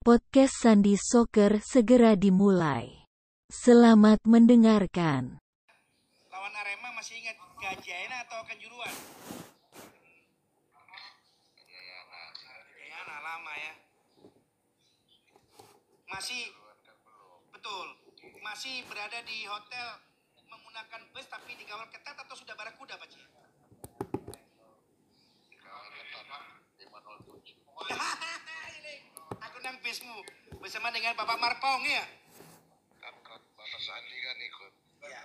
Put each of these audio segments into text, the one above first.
Podcast Sandi Soccer segera dimulai. Selamat mendengarkan. Lawan Arema masih ingat Gajayana atau Kanjuruan? Gajayana. Gajayana lama ya. Masih betul. Masih berada di hotel menggunakan bus tapi dikawal ketat atau sudah barakuda Pak Cik? Dikawal ketat 507. ikut bismu bersama dengan Bapak Marpong ya? Kan, kan Bapak Sandi kan ikut. Ya.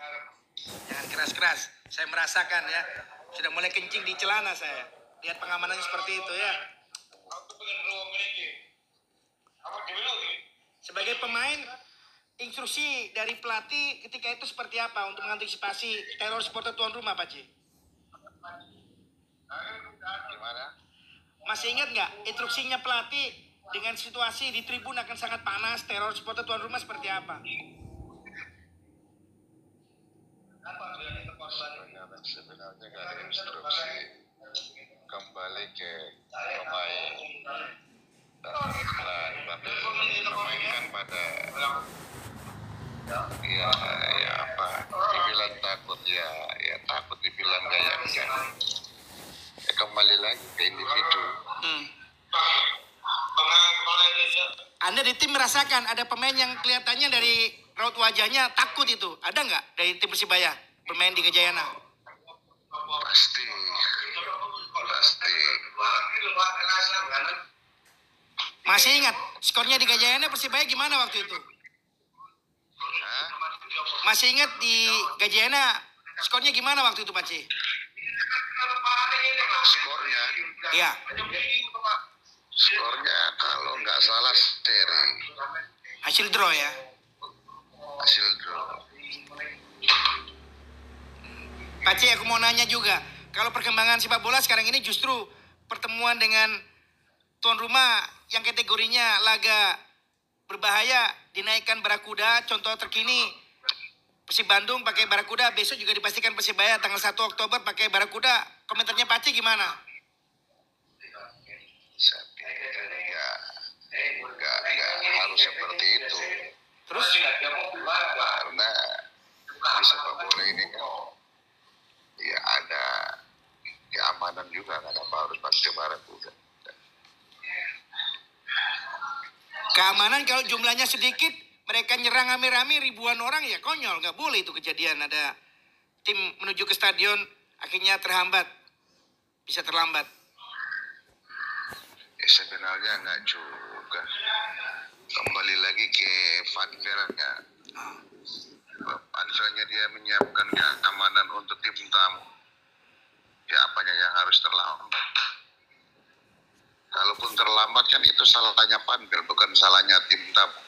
Jangan keras-keras. Saya merasakan ya. Sudah mulai kencing di celana saya. Lihat pengamanannya seperti itu ya. Sebagai pemain, instruksi dari pelatih ketika itu seperti apa untuk mengantisipasi teror supporter tuan rumah, Pak Ci? Gimana? Masih ingat nggak instruksinya pelatih dengan situasi di tribun akan sangat panas, teror supporter tuan rumah seperti apa? Sebenarnya, sebenarnya nggak ada instruksi kembali ke pemain. Nah, tapi pemain kan pada ya ya apa dibilang takut ya ya takut dibilang gaya kan ya kembali lagi ke individu Hmm. Anda di tim merasakan ada pemain yang kelihatannya dari raut wajahnya takut itu. Ada nggak dari tim Persibaya bermain di Gajayana? pasti pasti Masih ingat skornya di Gajayana Persibaya gimana waktu itu? Hah? Masih ingat di Gajayana skornya gimana waktu itu Pak C? skornya Iya. Skornya kalau nggak salah seri Hasil draw ya. hasil draw Pak C, aku mau nanya juga. Kalau perkembangan sepak bola sekarang ini justru pertemuan dengan tuan rumah yang kategorinya laga berbahaya dinaikkan Barakuda. Contoh terkini Persib Bandung pakai Barakuda, besok juga dipastikan Persibaya tanggal 1 Oktober pakai Barakuda. Komentarnya Pak C gimana? saya nggak nggak harus seperti itu Terus karena di sepak bola ini kan ya ada keamanan juga kenapa harus pakai barakuda keamanan kalau jumlahnya sedikit, mereka nyerang rame-rame ribuan orang ya konyol. Nggak boleh itu kejadian. Ada tim menuju ke stadion akhirnya terhambat. Bisa terlambat. ya sebenarnya nggak juga kembali lagi ke fanfarnya dia menyiapkan keamanan untuk tim tamu. Ya apanya yang harus terlambat. Kalaupun terlambat kan itu salahnya panpel bukan salahnya tim tamu.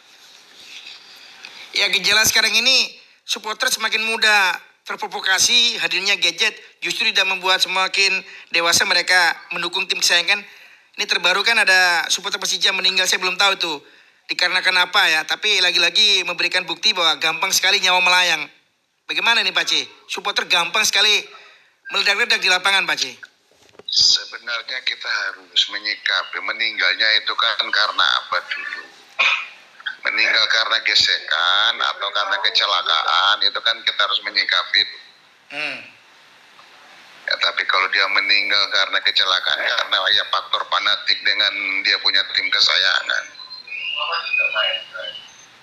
Ya gejala sekarang ini supporter semakin mudah terprovokasi hadirnya gadget justru tidak membuat semakin dewasa mereka mendukung tim kesayangan. Ini terbaru kan ada supporter Persija meninggal saya belum tahu tuh dikarenakan apa ya tapi lagi-lagi memberikan bukti bahwa gampang sekali nyawa melayang. Bagaimana nih Pak C? Supporter gampang sekali meledak-ledak di lapangan Pak C. sebenarnya kita harus menyikapi meninggalnya itu kan karena apa dulu meninggal karena gesekan atau karena kecelakaan itu kan kita harus menyikapi itu. Hmm. Tapi kalau dia meninggal karena kecelakaan karena ya faktor fanatik dengan dia punya tim kesayangan.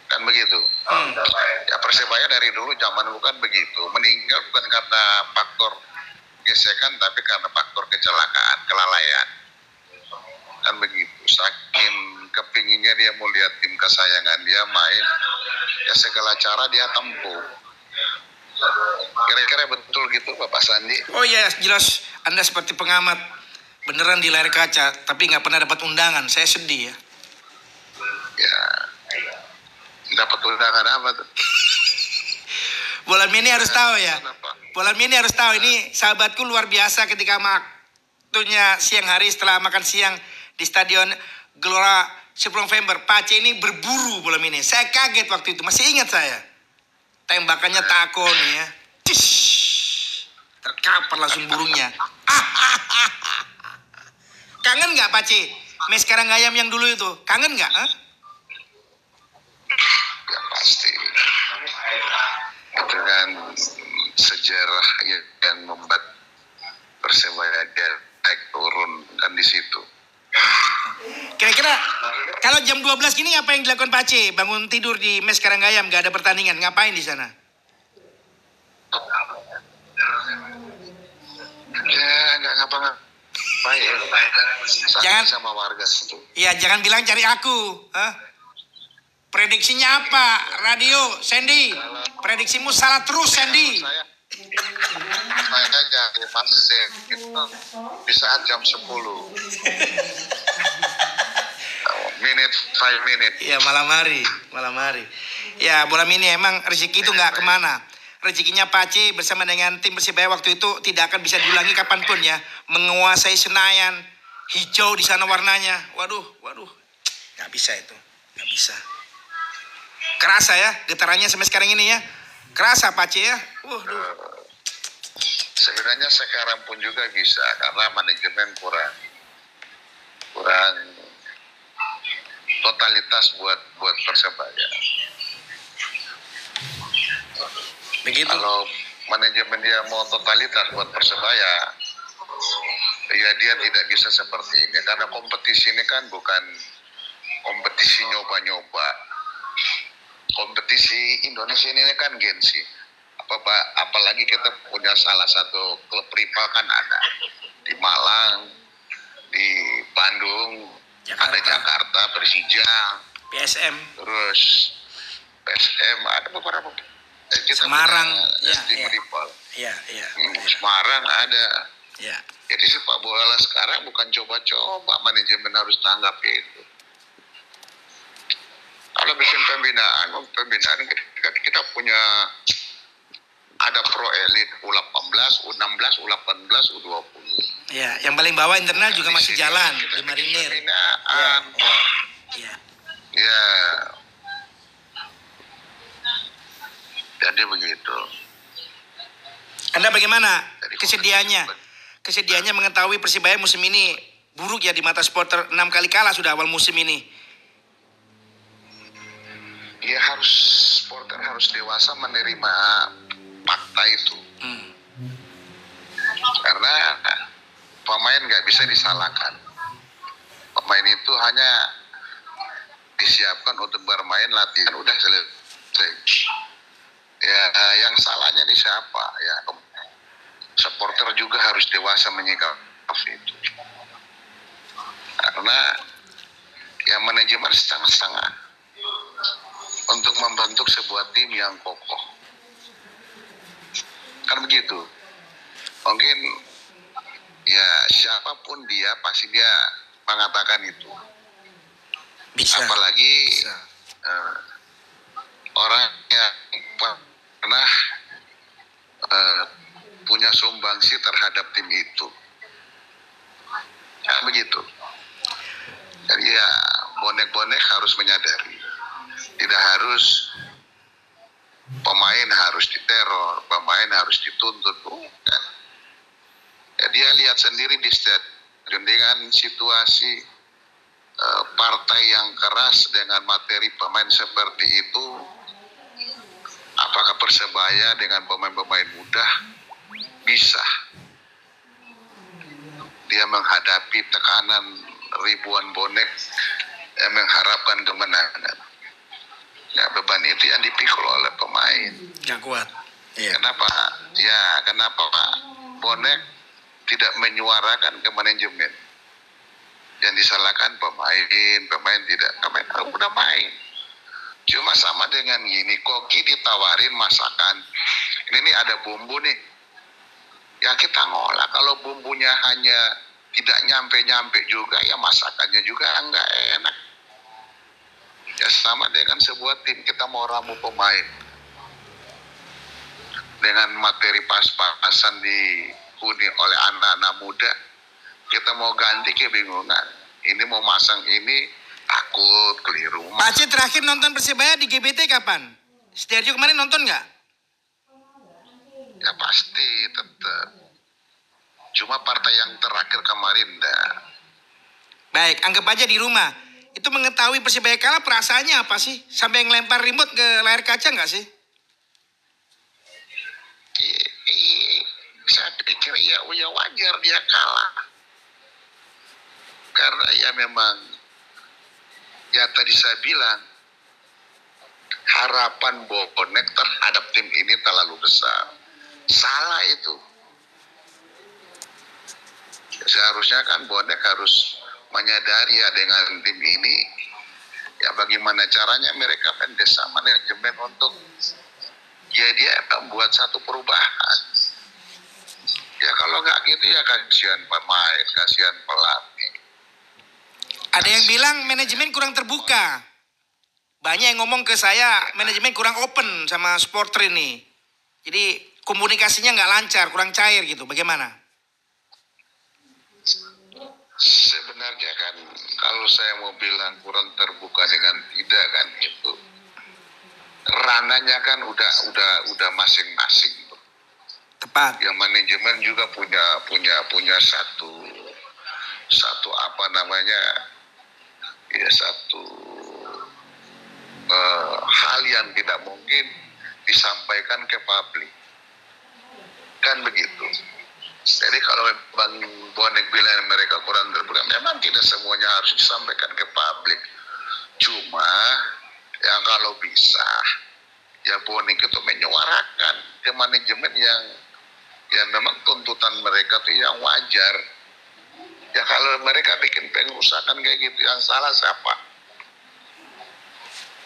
Kan begitu? Ya persebaya dari dulu zaman dulu kan begitu. Meninggal bukan karena faktor gesekan tapi karena faktor kecelakaan kelalaian. Kan begitu. Saking kepinginnya dia mau lihat tim kesayangan dia main ya segala cara dia tempuh kira-kira betul gitu Bapak Sandi Oh iya jelas Anda seperti pengamat beneran di layar kaca tapi nggak pernah dapat undangan. Saya sedih ya. ya dapat undangan apa tuh Bola mini harus tahu ya. Kenapa? Bola mini harus tahu ini sahabatku luar biasa ketika waktunya siang hari setelah makan siang di stadion Gelora 10 November. Pace ini berburu bola mini. Saya kaget waktu itu. Masih ingat saya. Tembakannya tako ya. Cish. Terkapar langsung burungnya. kangen nggak Paci? Mes sekarang ayam yang dulu itu, kangen nggak? Eh? Huh? Ya pasti. Dengan sejarah yang membuat Persebaya naik turun dan di situ Kira-kira kalau jam 12 gini apa yang dilakukan Pak Aceh? Bangun tidur di mes Karanggayam, nggak ada pertandingan, ngapain di sana? Ya nggak ngapa-ngapain. Jangan- sama warga situ. Ya jangan bilang cari aku. Hah? Prediksinya apa? Radio, Sandy. Prediksimu salah terus, Sandy. Saya saya jadi masih itu di saat jam 10 minit five minute Ya malam hari, malam hari. Ya bola mini emang rezeki itu nggak ke mana. Rezekinya Pace bersama dengan tim Persibaya waktu itu tidak akan bisa diulangi kapan pun ya. Menguasai Senayan, hijau di sana warnanya. Waduh, waduh, nggak bisa itu, nggak bisa. Kerasa ya getarannya sampai sekarang ini ya. Kerasa Pace ya. Waduh. sebenarnya sekarang pun juga bisa karena manajemen kurang kurang totalitas buat buat persebaya Begitu. kalau manajemen dia mau totalitas buat persebaya ya dia tidak bisa seperti ini karena kompetisi ini kan bukan kompetisi nyoba-nyoba kompetisi Indonesia ini kan gengsi apa Pak? apalagi kita punya salah satu klub rival kan ada di Malang di Bandung Jakarta. ada Jakarta Persija PSM. terus PSM ada beberapa eh, kita Semarang, ya, ya. rival Iya, iya, Hmm, Semarang ada iya. jadi sepak bola sekarang bukan coba-coba manajemen harus tanggap itu. Kalau bikin pembinaan, pembinaan kita, kita punya ada pro elit U18, U16, U18, U20. Ya, yang paling bawah internal juga Di masih sini jalan di Marinir. Ya, Pembinaan. ya, ya. Ya. Jadi begitu. Anda bagaimana Jadi kesediaannya? Kesediaannya mengetahui Persibaya musim ini buruk ya di mata supporter enam kali kalah sudah awal musim ini. Ya harus supporter harus dewasa menerima fakta itu. Hmm. karena pemain nggak bisa disalahkan. Pemain itu hanya disiapkan untuk bermain latihan udah selesai. Ya yang salahnya di siapa? Ya supporter juga harus dewasa menyikapi itu. Karena ya manajemen setengah-setengah untuk membentuk sebuah tim yang kokoh. Kan begitu mungkin ya siapa pun dia pasti dia mengatakan itu Bisa. apalagi Bisa. eh, orang yang pernah eh, punya sumbangsi terhadap tim itu ya begitu jadi ya bonek-bonek harus menyadari tidak harus pemain harus diteror pemain harus dituntut bukan. Ya dia lihat sendiri di stadion dengan situasi eh, partai yang keras dengan materi pemain seperti itu apakah persebaya dengan pemain-pemain muda? Bisa. Dia menghadapi tekanan ribuan bonek yang mengharapkan kemenangan ya beban itu yang dipikul oleh pemain Gak kuat. Iya. Kenapa? Ya, kenapa Pak? Bonek tidak menyuarakan ke manajemen. Yang disalahkan pemain, pemain tidak, pemain oh, udah main. Cuma sama dengan gini, koki ditawarin masakan. Ini nih ada bumbu nih. Ya kita ngolah. Kalau bumbunya hanya tidak nyampe-nyampe juga, ya masakannya juga enggak enak. Sama dengan sebuah tim, kita mau ramu pemain dengan materi pas-pasan dihuni oleh anak-anak muda kita mau ganti kebingungan ini mau masang ini takut keliru Pak Aceh terakhir nonton Persibaya di GBT kapan? Setiarjo kemarin nonton nggak? ya pasti tetap cuma partai yang terakhir kemarin dah Baik, anggap aja di rumah. Itu mengetahui Persibaya kalah perasaannya apa sih? Sampai ngelempar remote ke layar kaca nggak sih? I- pikir ya, ya wajar dia kalah. Karena ya memang, ya tadi saya bilang, harapan bonek terhadap tim ini terlalu besar. Salah itu. Seharusnya kan bonek harus menyadari ya dengan tim ini ya bagaimana caranya mereka mendesa manajemen untuk ya dia membuat satu perubahan ya kalau nggak gitu ya kasihan pemain kasihan pelatih Ada yang bilang manajemen kurang terbuka. Banyak yang ngomong ke saya manajemen kurang open sama supporter ini. Jadi komunikasinya nggak lancar, kurang cair gitu. Bagaimana? Sebenarnya kan kalau saya mau bilang kurang terbuka dengan tidak kan itu. Rananya kan udah udah udah masing-masing. Tepat. yang manajemen juga punya punya punya satu satu apa namanya ya satu eh, hal yang tidak mungkin disampaikan ke publik. Kan begitu jadi kalau memang bonek bilang mereka kurang terbuka memang tidak semuanya harus disampaikan ke publik. Cuma ya kalau bisa ya bonek itu menyuarakan ke manajemen yang ya memang tuntutan mereka itu yang wajar. Ya kalau mereka bikin pengusahaan kayak gitu yang salah siapa?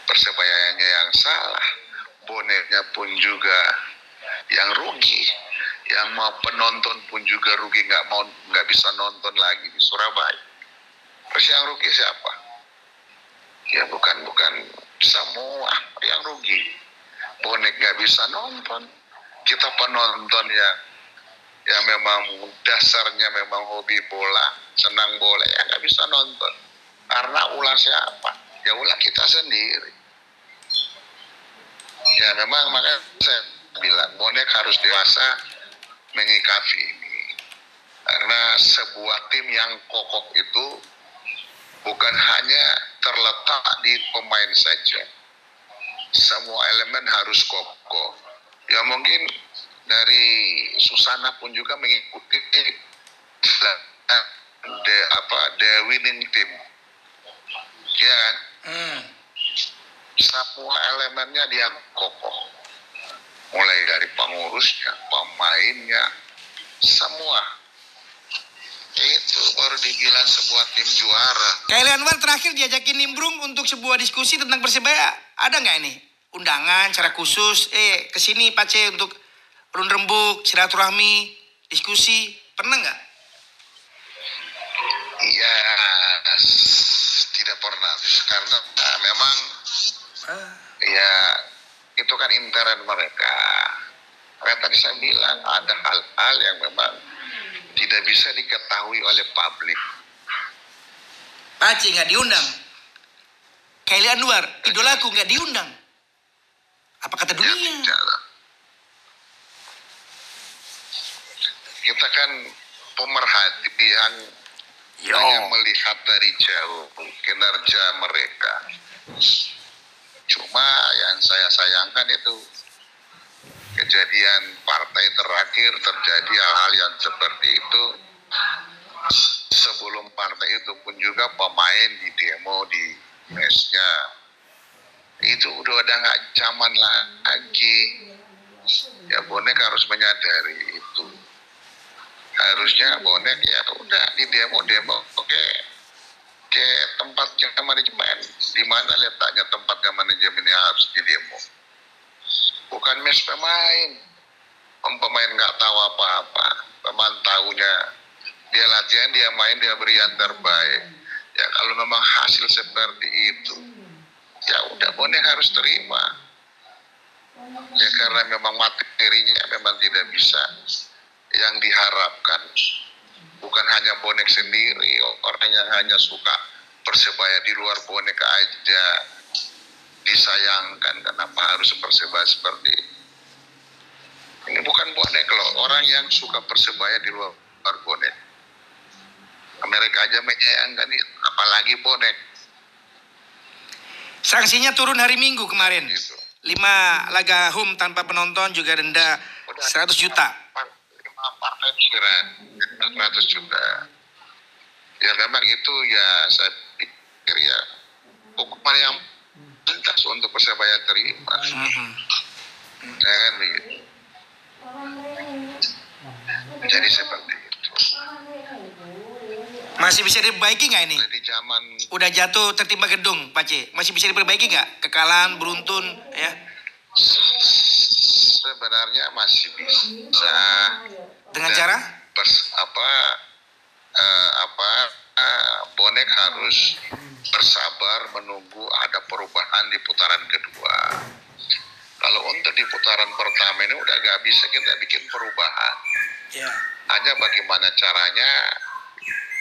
Persebayanya yang salah. Boneknya pun juga yang rugi yang mau penonton pun juga rugi nggak mau nggak bisa nonton lagi di Surabaya. Terus yang rugi siapa? Ya bukan bukan semua yang rugi. Bonek nggak bisa nonton. Kita penonton ya yang memang dasarnya memang hobi bola senang bola ya nggak bisa nonton. Karena ulah siapa? Ya ulah kita sendiri. Ya memang makanya saya bilang bonek harus dewasa menyikapi ini. Karena sebuah tim yang kokoh itu bukan hanya terletak di pemain saja. Semua elemen harus kokoh ya mungkin dari Susana pun juga mengikuti the apa the winning team. Ya kan? Hmm. semua elemennya dia kokoh mulai dari pengurusnya pemainnya semua itu baru dibilang sebuah tim juara Kayak Anwar terakhir diajakin nimbrung untuk sebuah diskusi tentang Persebaya. Ada nggak ini? Undangan secara khusus, eh ke sini Pak C untuk run rembuk, silaturahmi, diskusi. Pernah nggak? Iya, tidak pernah karena nah, memang ya itu kan intern mereka. Kayak tadi saya bilang ada hal-hal yang memang tidak bisa diketahui oleh publik. Pak C nggak diundang. Kylie Anwar, idolaku nggak diundang. Apa kata Ya, dunia? tidak lah. Kita kan pemerhati yang Yo. hanya melihat dari jauh kinerja mereka. Cuma yang saya sayangkan itu. Kejadian partai terakhir terjadi hal-hal yang seperti itu. Sebelum partai itu pun juga pemain di demo di mesnya. Itu udah udah nggak zaman lagi. Ya bonek harus menyadari itu. Harusnya bonek ya udah di demo demo oke ke tempatnya manajemen. Di mana letaknya tempatnya manajemen yang harus di demo bukan mes pemain. Om pemain nggak tahu apa-apa. Pemain tahunya dia latihan dia main dia beri yang terbaik. Ya kalau memang hasil seperti itu ya udah bonek harus terima. Ya karena memang materinya memang tidak bisa yang diharapkan bukan hanya bonek sendiri orang yang hanya suka persebaya di luar bonek aja. Disayangkan kenapa harus persebaya seperti ini. Ini bukan bonek loh orang yang suka persebaya di luar bonek. Mereka aja menyayangkan itu apalagi bonek. Sanksinya turun hari Minggu kemarin. gitu. 5 laga home tanpa penonton juga denda 100 juta. Partai pikiran 400 juta ya memang itu ya saya pikir ya hukuman yang pantas untuk persebaya terima Mhm. ya kan begitu jadi seperti itu Masih bisa diperbaiki nggak ini? jadi zaman Udah jatuh tertimpa gedung, Pak C. Masih bisa diperbaiki nggak? Kekalahan, beruntun, ya? sebenarnya masih bisa Dengan Dan cara? pers- apa eh, apa eh, bonek harus bersabar menunggu ada perubahan di putaran kedua. Kalau untuk di putaran pertama ini udah gak bisa kita bikin perubahan. Ya. Hanya bagaimana caranya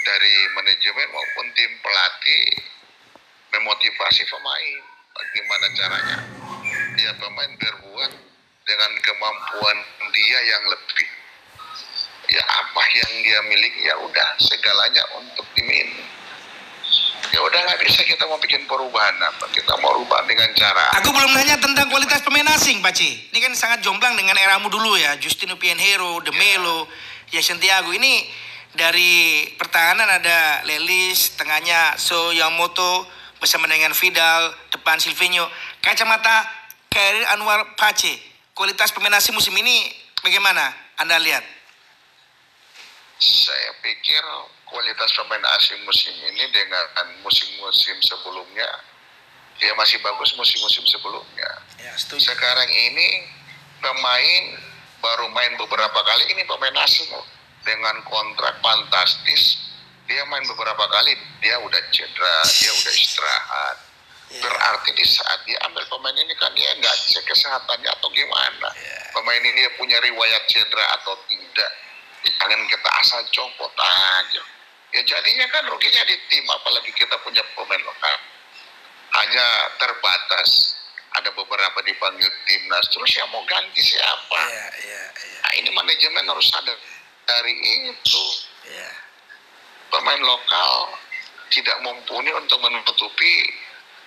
dari manajemen maupun tim pelatih memotivasi pemain. Bagaimana caranya? Ya pemain berbuat dengan kemampuan dia yang lebih. Ya apa yang dia miliki ya udah segalanya untuk tim ini. Ya udah nggak bisa kita mau bikin perubahan apa? Kita mau rubah dengan cara Aku belum nanya tentang kualitas pemain asing, Pak C. Ini kan sangat jomplang dengan eramu dulu ya. Justino Pienhero, De Melo, ya Santiago. Ini dari pertahanan ada Lelis, tengahnya So Yamamoto bersama dengan Vidal, depan Silvinho. Kacamata Kairi Anwar Pace. Kualitas pemain asing musim ini bagaimana Anda lihat? Saya pikir kualitas pemain asing musim ini dengan musim-musim sebelumnya ya masih bagus musim-musim sebelumnya. Ya, Sekarang ini pemain baru main beberapa kali ini pemain asing loh. dengan kontrak fantastis dia main beberapa kali dia udah cedera dia udah istirahat. Berarti di saat dia ambil pemain ini kan dia nggak cek kesehatannya atau gimana? Pemain ini dia punya riwayat cedera atau tidak jangan kita asal copot aja. Ya jadinya kan ruginya di tim apalagi kita punya pemain lokal. Hanya terbatas. Ada beberapa dipanggil timnas. Terus yang mau ganti siapa? Ya, ya. nah ini manajemen harus sadar dari itu. Ya. pemain lokal tidak mumpuni untuk menutupi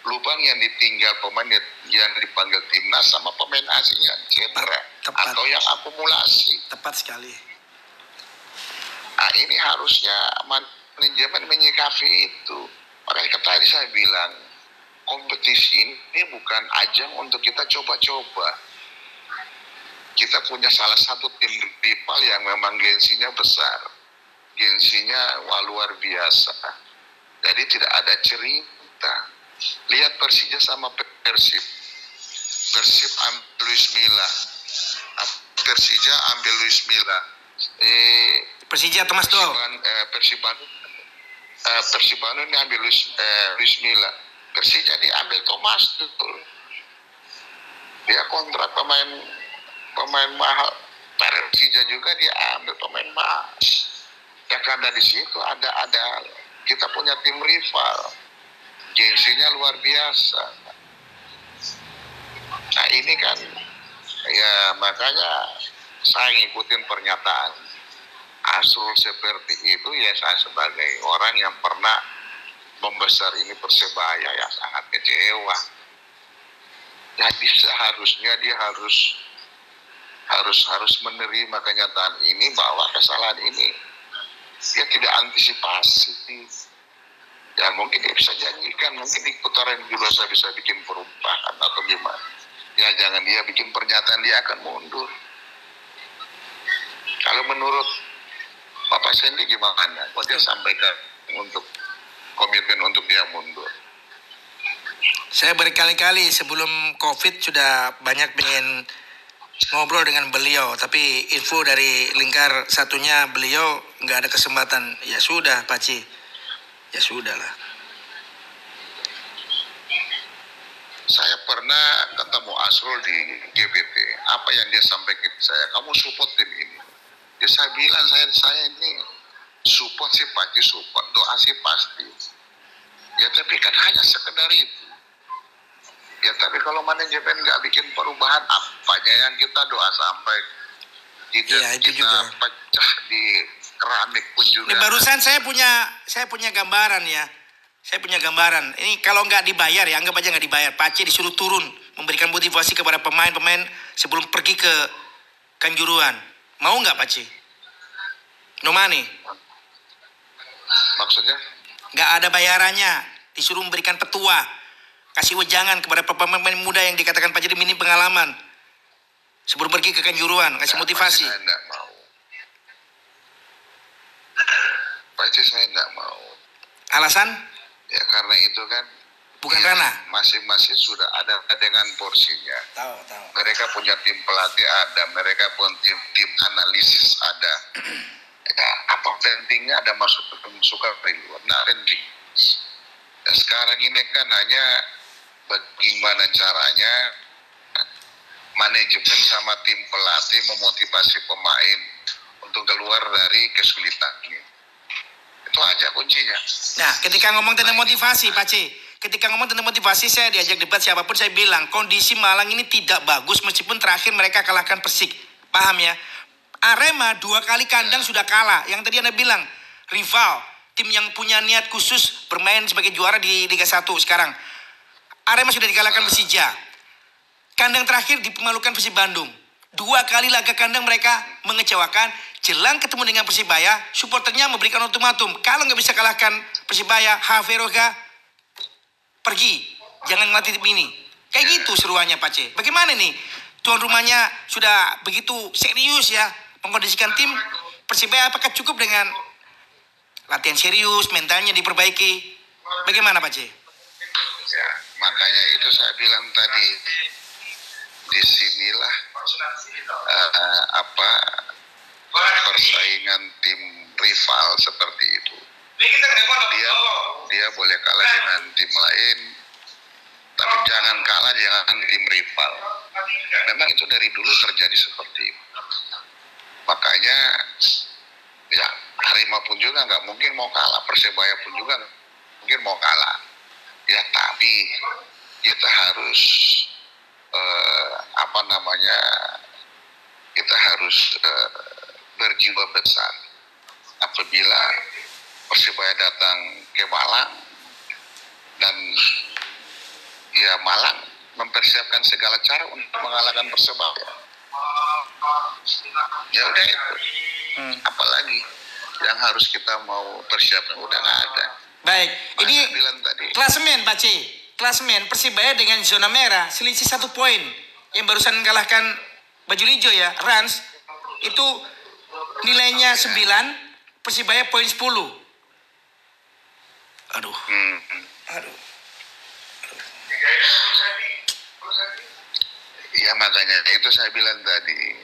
lubang yang ditinggal pemain yang dipanggil timnas sama pemain asing yang cedera atau yang akumulasi. Tepat sekali. Nah ini harusnya manajemen menyikapi itu. Makanya tadi saya bilang kompetisi ini bukan ajang untuk kita coba-coba. Kita punya salah satu tim rival yang memang gengsinya besar. Gengsinya wah, luar biasa. Jadi tidak ada cerita. Lihat Persija sama Persib. Persib ambil Luis Milla. Persija ambil Luis Milla. Eh, Persija Thomas. Persiban, eh, Persibanu eh, Persibanu ini ambil Luis, eh, Luis Milla. Persija diambil Thomas Tuchel. Dia kontrak pemain pemain mahal. Persija juga dia ambil pemain mahal. Ya karena di situ ada ada kita punya tim rival. Gengsinya luar biasa. Nah ini kan ya makanya saya ngikutin pernyataan Asrul seperti itu ya saya sebagai orang yang pernah membesar ini persebaya ya sangat kecewa. Jadi seharusnya dia harus harus harus menerima kenyataan ini bahwa kesalahan ini dia tidak antisipasi. Ya mungkin dia bisa janjikan mungkin di putaran kedua saya bisa bikin perubahan atau gimana. Ya jangan dia bikin pernyataan dia akan mundur. Kalau menurut Bapak Sandy gimana? Kok dia sampaikan untuk komitmen untuk dia mundur? Saya berkali-kali sebelum COVID sudah banyak pengen ngobrol dengan beliau, tapi info dari lingkar satunya beliau nggak ada kesempatan. Ya sudah, Pak Ci. Ya sudah lah. Saya pernah ketemu Asrul di GBT. Apa yang dia sampaikan ke saya? Kamu support tim ini. Ya saya bilang saya saya ini support sih pasti support, doa sih pasti. Ya tapi kan hanya sekedar itu. Ya tapi kalau manajemen nggak bikin perubahan, apanya yang kita doa sampai kita, Iya, itu kita juga. pecah di keramik pun juga. Ini barusan saya punya saya punya gambaran ya. Saya punya gambaran. Ini kalau nggak dibayar ya, anggap aja nggak dibayar. Pak Ci disuruh turun memberikan motivasi kepada pemain-pemain sebelum pergi ke Kanjuruan. Mau nggak Pak Ci? No money. Maksudnya? Nggak ada bayarannya. Disuruh memberikan petua. Kasih wejangan kepada pemain muda yang dikatakan Pak Jadi minim pengalaman. Sebelum pergi ke Kanjuruan, kasih Ya, motivasi. pasti Saya enggak mau. Pasti saya enggak mau. Alasan? Ya karena itu kan Bukan ya, ranah. Masing-masing sudah ada dengan porsinya. Tahu, tahu. Mereka punya tim pelatih ada, mereka pun tim tim analisis ada. Ya, apa pentingnya ada masuk suka dari luar? Nah, penting. Ya, sekarang ini kan hanya bagaimana caranya manajemen sama tim pelatih memotivasi pemain untuk keluar dari kesulitan ini. Itu aja kuncinya. Nah, ketika ngomong tentang motivasi, Pak C, ketika ngomong tentang motivasi, saya diajak debat siapa pun, saya bilang, kondisi Malang ini tidak bagus, meskipun terakhir mereka kalahkan Persik. Paham ya? Arema dua kali kandang sudah kalah. Yang tadi Anda bilang, rival, tim yang punya niat khusus bermain sebagai juara di Liga 1 sekarang. Arema sudah dikalahkan Persija. Kandang terakhir dipermalukan Persib Bandung. Dua kali laga kandang mereka mengecewakan. Jelang ketemu dengan Persibaya, supporternya memberikan ultimatum. Kalau nggak bisa kalahkan Persibaya, Haveroga pergi. Jangan ngelatih tim ini. Kayak gitu seruannya Pak C. Bagaimana nih? Tuan rumahnya sudah begitu serius ya mengkondisikan tim. Persibaya apakah cukup dengan latihan serius, mentalnya diperbaiki? Bagaimana Pak C? Ya, makanya itu saya bilang tadi di sinilah eh, apa persaingan tim rival seperti. Dia dia boleh kalah dengan tim lain, tapi jangan kalah dengan tim rival. Memang itu dari dulu terjadi seperti itu. Makanya ya Arema pun juga nggak mungkin mau kalah, Persebaya pun juga mungkin mau kalah. Ya tapi kita harus eh, apa namanya kita harus eh, berjiwa besar apabila Persibaya datang ke Malang dan ya Malang mempersiapkan segala cara untuk mengalahkan Persebaya. Ya udah itu. Hmm. Apalagi yang harus kita mau persiapkan udah nggak ada. Baik, ini Saya bilang tadi. klasemen Pak C. Klasemen Persibaya dengan zona merah selisih satu poin. Yang barusan kalahkan baju hijau ya, Rans. Itu nilainya 9, Persibaya poin 10. Aduh, Hmm, aduh. Ya makanya itu saya bilang tadi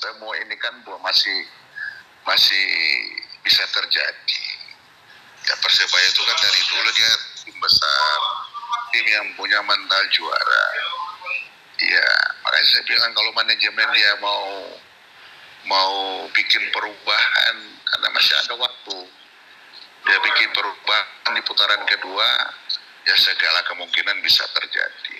semua ini kan masih masih bisa terjadi. Ya Persebaya itu kan dari dulu dia tim besar, tim yang punya mental juara. Iya, makanya saya bilang kalau manajemen dia mau mau bikin perubahan karena masih ada waktu. Dia bikin perubahan di putaran kedua, ya segala kemungkinan bisa terjadi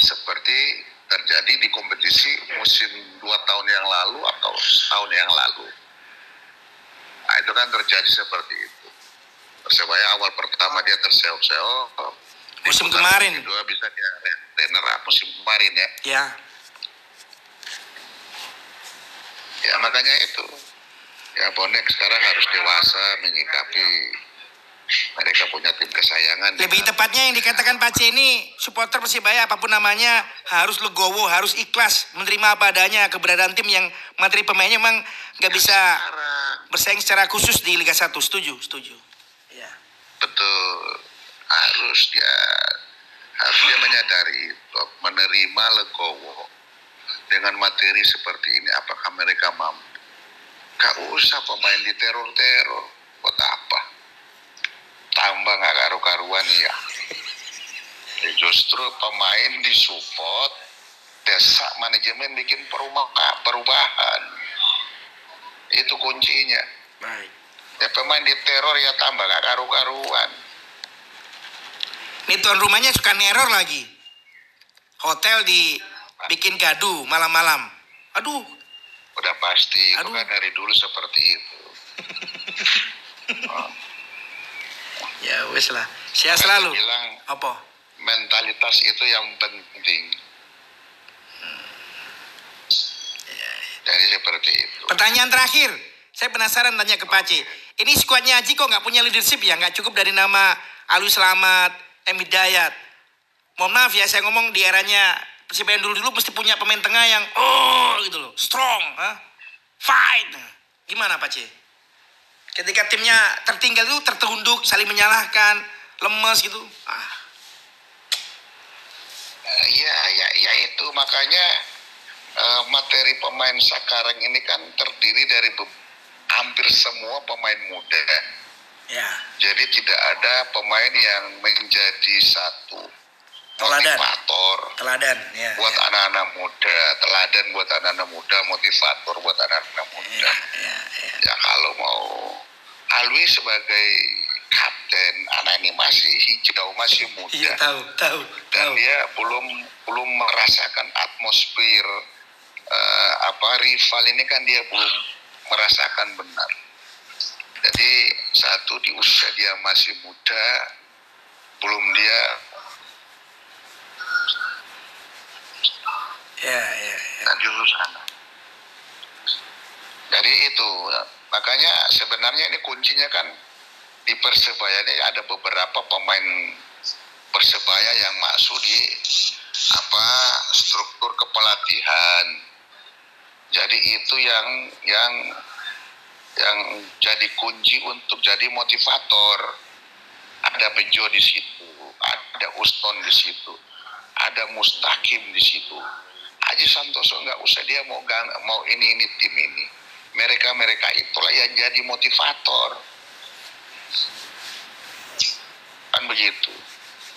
seperti terjadi di kompetisi musim dua tahun yang lalu atau setahun yang lalu. Nah, itu kan terjadi seperti itu. Persebaya awal pertama dia terseok-seok. Musim kemarin. Kedua bisa dia runner up musim kemarin ya. Ya, Ya makanya itu. Ya bonek sekarang harus dewasa menyikapi mereka punya tim kesayangan. lebih dengan- tepatnya yang dikatakan Pak C ini supporter Persibaya apa pun namanya harus legowo, harus ikhlas menerima apa adanya keberadaan tim yang materi pemainnya memang nggak bisa Sekarang. bersaing secara khusus di Liga 1. Setuju, setuju. Ya. betul harus dia harus dia menyadari menerima legowo dengan materi seperti ini apakah mereka mampu gak usah pemain di teror-teror. Buat apa? Tambah gak karu-karuan ya Ya, justru pemain disupport desa manajemen bikin perubahan perubahan. Itu kuncinya. Baik. ya pemain di teror ya tambah gak karu-karuan. Ini tuan rumahnya suka neror lagi. Hotel dibikin gaduh malam-malam. Aduh, udah pasti Aduh. kan dari dulu seperti itu ya wes lah. Saya selalu. bilang Apa? mentalitas itu yang penting jadi seperti itu Pertanyaan terakhir. Saya penasaran tanya ke Pace. Ini skuadnya Haji kok nggak punya leadership ya? Nggak cukup dari nama Alwi Selamat, M. Hidayat. Mohon maaf ya, saya ngomong di eranya Persibaya yang dulu-dulu mesti punya pemain tengah yang oh gitu loh, strong, huh? fight. Gimana Pace? Ketika timnya tertinggal itu tertunduk, saling menyalahkan, lemes gitu. Ah, ya ya ya itu makanya eh, materi pemain sekarang ini kan terdiri dari hampir semua pemain muda ya. jadi tidak ada pemain yang menjadi satu Teladan. motivator Teladan, ya. buat ya. anak-anak muda teladan buat anak-anak muda motivator buat anak-anak muda Ya, ya. ya kalau mau Alwi sebagai kapten anak ini masih hijau masih muda Iya tahu, tahu, dan tahu. dia belum belum merasakan atmosfer eh, apa rival ini kan dia belum merasakan benar jadi satu di usia dia masih muda belum dia Ya, ya, ya. dan justru sana jadi itu makanya sebenarnya ini kuncinya kan di persebaya ini ada beberapa pemain persebaya yang masuk di apa struktur kepelatihan. Jadi itu yang yang yang jadi kunci untuk jadi motivator. Ada Bejo di situ ada Uston di situ ada Mustaqim di situ. Haji Santoso nggak usah dia mau gang, mau ini ini tim ini. Mereka mereka itulah yang jadi motivator. Kan begitu.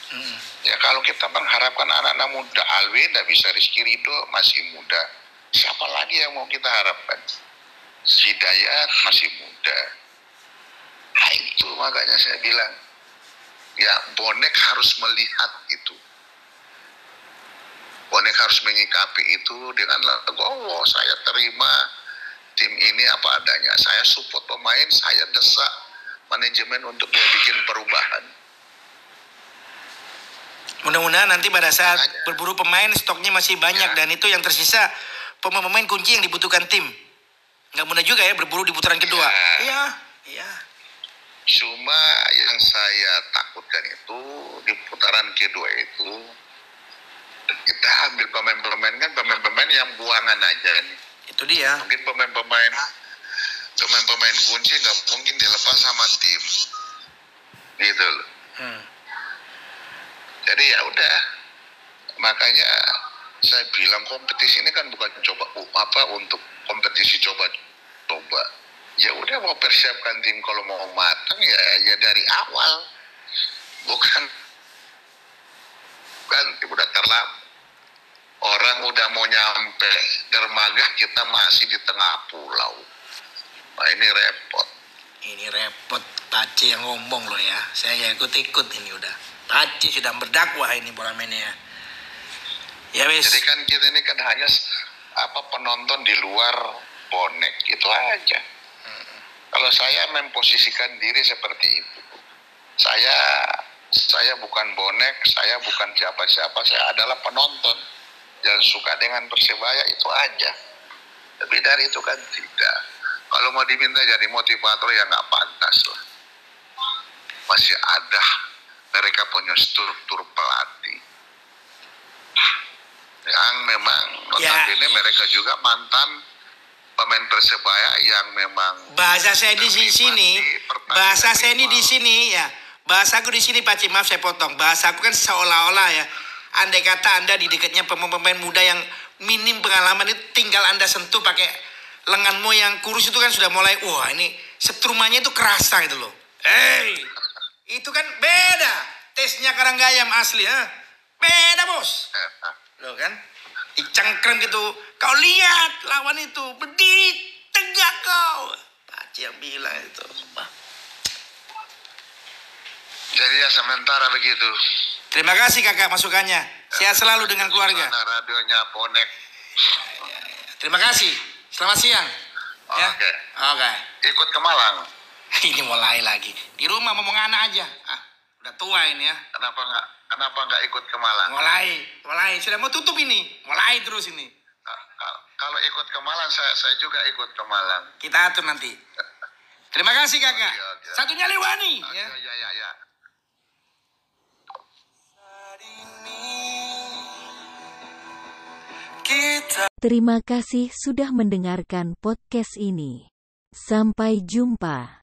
Hmm. ya kalau kita mengharapkan anak-anak muda Alwi tidak bisa Rizky Ridho masih muda. Siapa lagi yang mau kita harapkan? Hidayat masih muda. Nah itu makanya saya bilang ya bonek harus melihat itu bonek harus menyikapi itu dengan legowo saya terima tim ini apa adanya saya support pemain saya desak manajemen untuk dia bikin perubahan Mudah-mudahan nanti pada saat berburu pemain stoknya masih banyak Ya. dan itu yang tersisa pemain-pemain kunci yang dibutuhkan tim. Nggak mudah juga ya berburu di putaran kedua. Ya. Iya, iya. Cuma yang saya takutkan itu di putaran kedua itu kita ambil pemain-pemain kan pemain-pemain yang buangan aja nih. Itu dia. Mungkin pemain-pemain pemain-pemain kunci nggak mungkin dilepas sama tim, gitu loh. Hmm. Jadi ya udah, makanya saya bilang kompetisi ini kan bukan coba apa untuk kompetisi coba-coba. Ya udah mau persiapkan tim kalau mau matang ya ya dari awal, bukan kan udah terlambat. Orang udah mau nyampe dermaga kita masih di tengah pulau. Nah ini repot. Ini repot Pace yang ngomong loh ya. Saya ikut-ikut ini udah. Pace sudah berdakwah ini bola mainnya. Ya wes. Jadi kan kita ini kan hanya apa penonton di luar bonek itu aja. Kalau saya memposisikan diri seperti itu, saya saya bukan bonek, saya bukan siapa-siapa, saya adalah penonton yang suka dengan persebaya itu aja. Lebih dari itu kan tidak. Kalau mau diminta jadi motivator ya nggak pantas lah. Masih ada mereka punya struktur pelatih yang memang Ya. notabene mereka juga mantan pemain persebaya yang memang Bahasa saya di sini, bahasa saya ini di sini ya. Bahasaku di sini Pak Cik, maaf saya potong. Bahasaku kan seolah-olah ya. Andai kata Anda di dekatnya pemain-pemain muda yang minim pengalaman itu tinggal Anda sentuh pakai lenganmu yang kurus itu kan sudah mulai wah ini setrumanya itu kerasa gitu loh. Hey, itu kan beda. Tesnya karanggayam asli ya. Beda bos. Loh kan? Dicengkrem gitu. Kau lihat lawan itu berdiri tegak kau. Paci yang bilang itu. Jadi ya sementara begitu Terima kasih kakak masukannya. Sehat selalu dengan keluarga. Radionya bonek Terima kasih. Selamat siang. Ya. Oke. Oke. ikut ke Malang Ini mulai lagi. Di rumah ngomong anak aja. Ah, udah tua ini ya. kenapa nggak kenapa nggak ikut ke Malang Mulai, mulai. Sudah mau tutup ini. Mulai terus ini. Nah, kalau- ikut ke Malang saya saya juga ikut ke Malang. Kita atur nanti. Terima kasih kakak. Oke, oke. Satunya Lewani. Ah, Ya. Ya ya ya. Ya. Terima kasih sudah mendengarkan podcast ini. Sampai jumpa.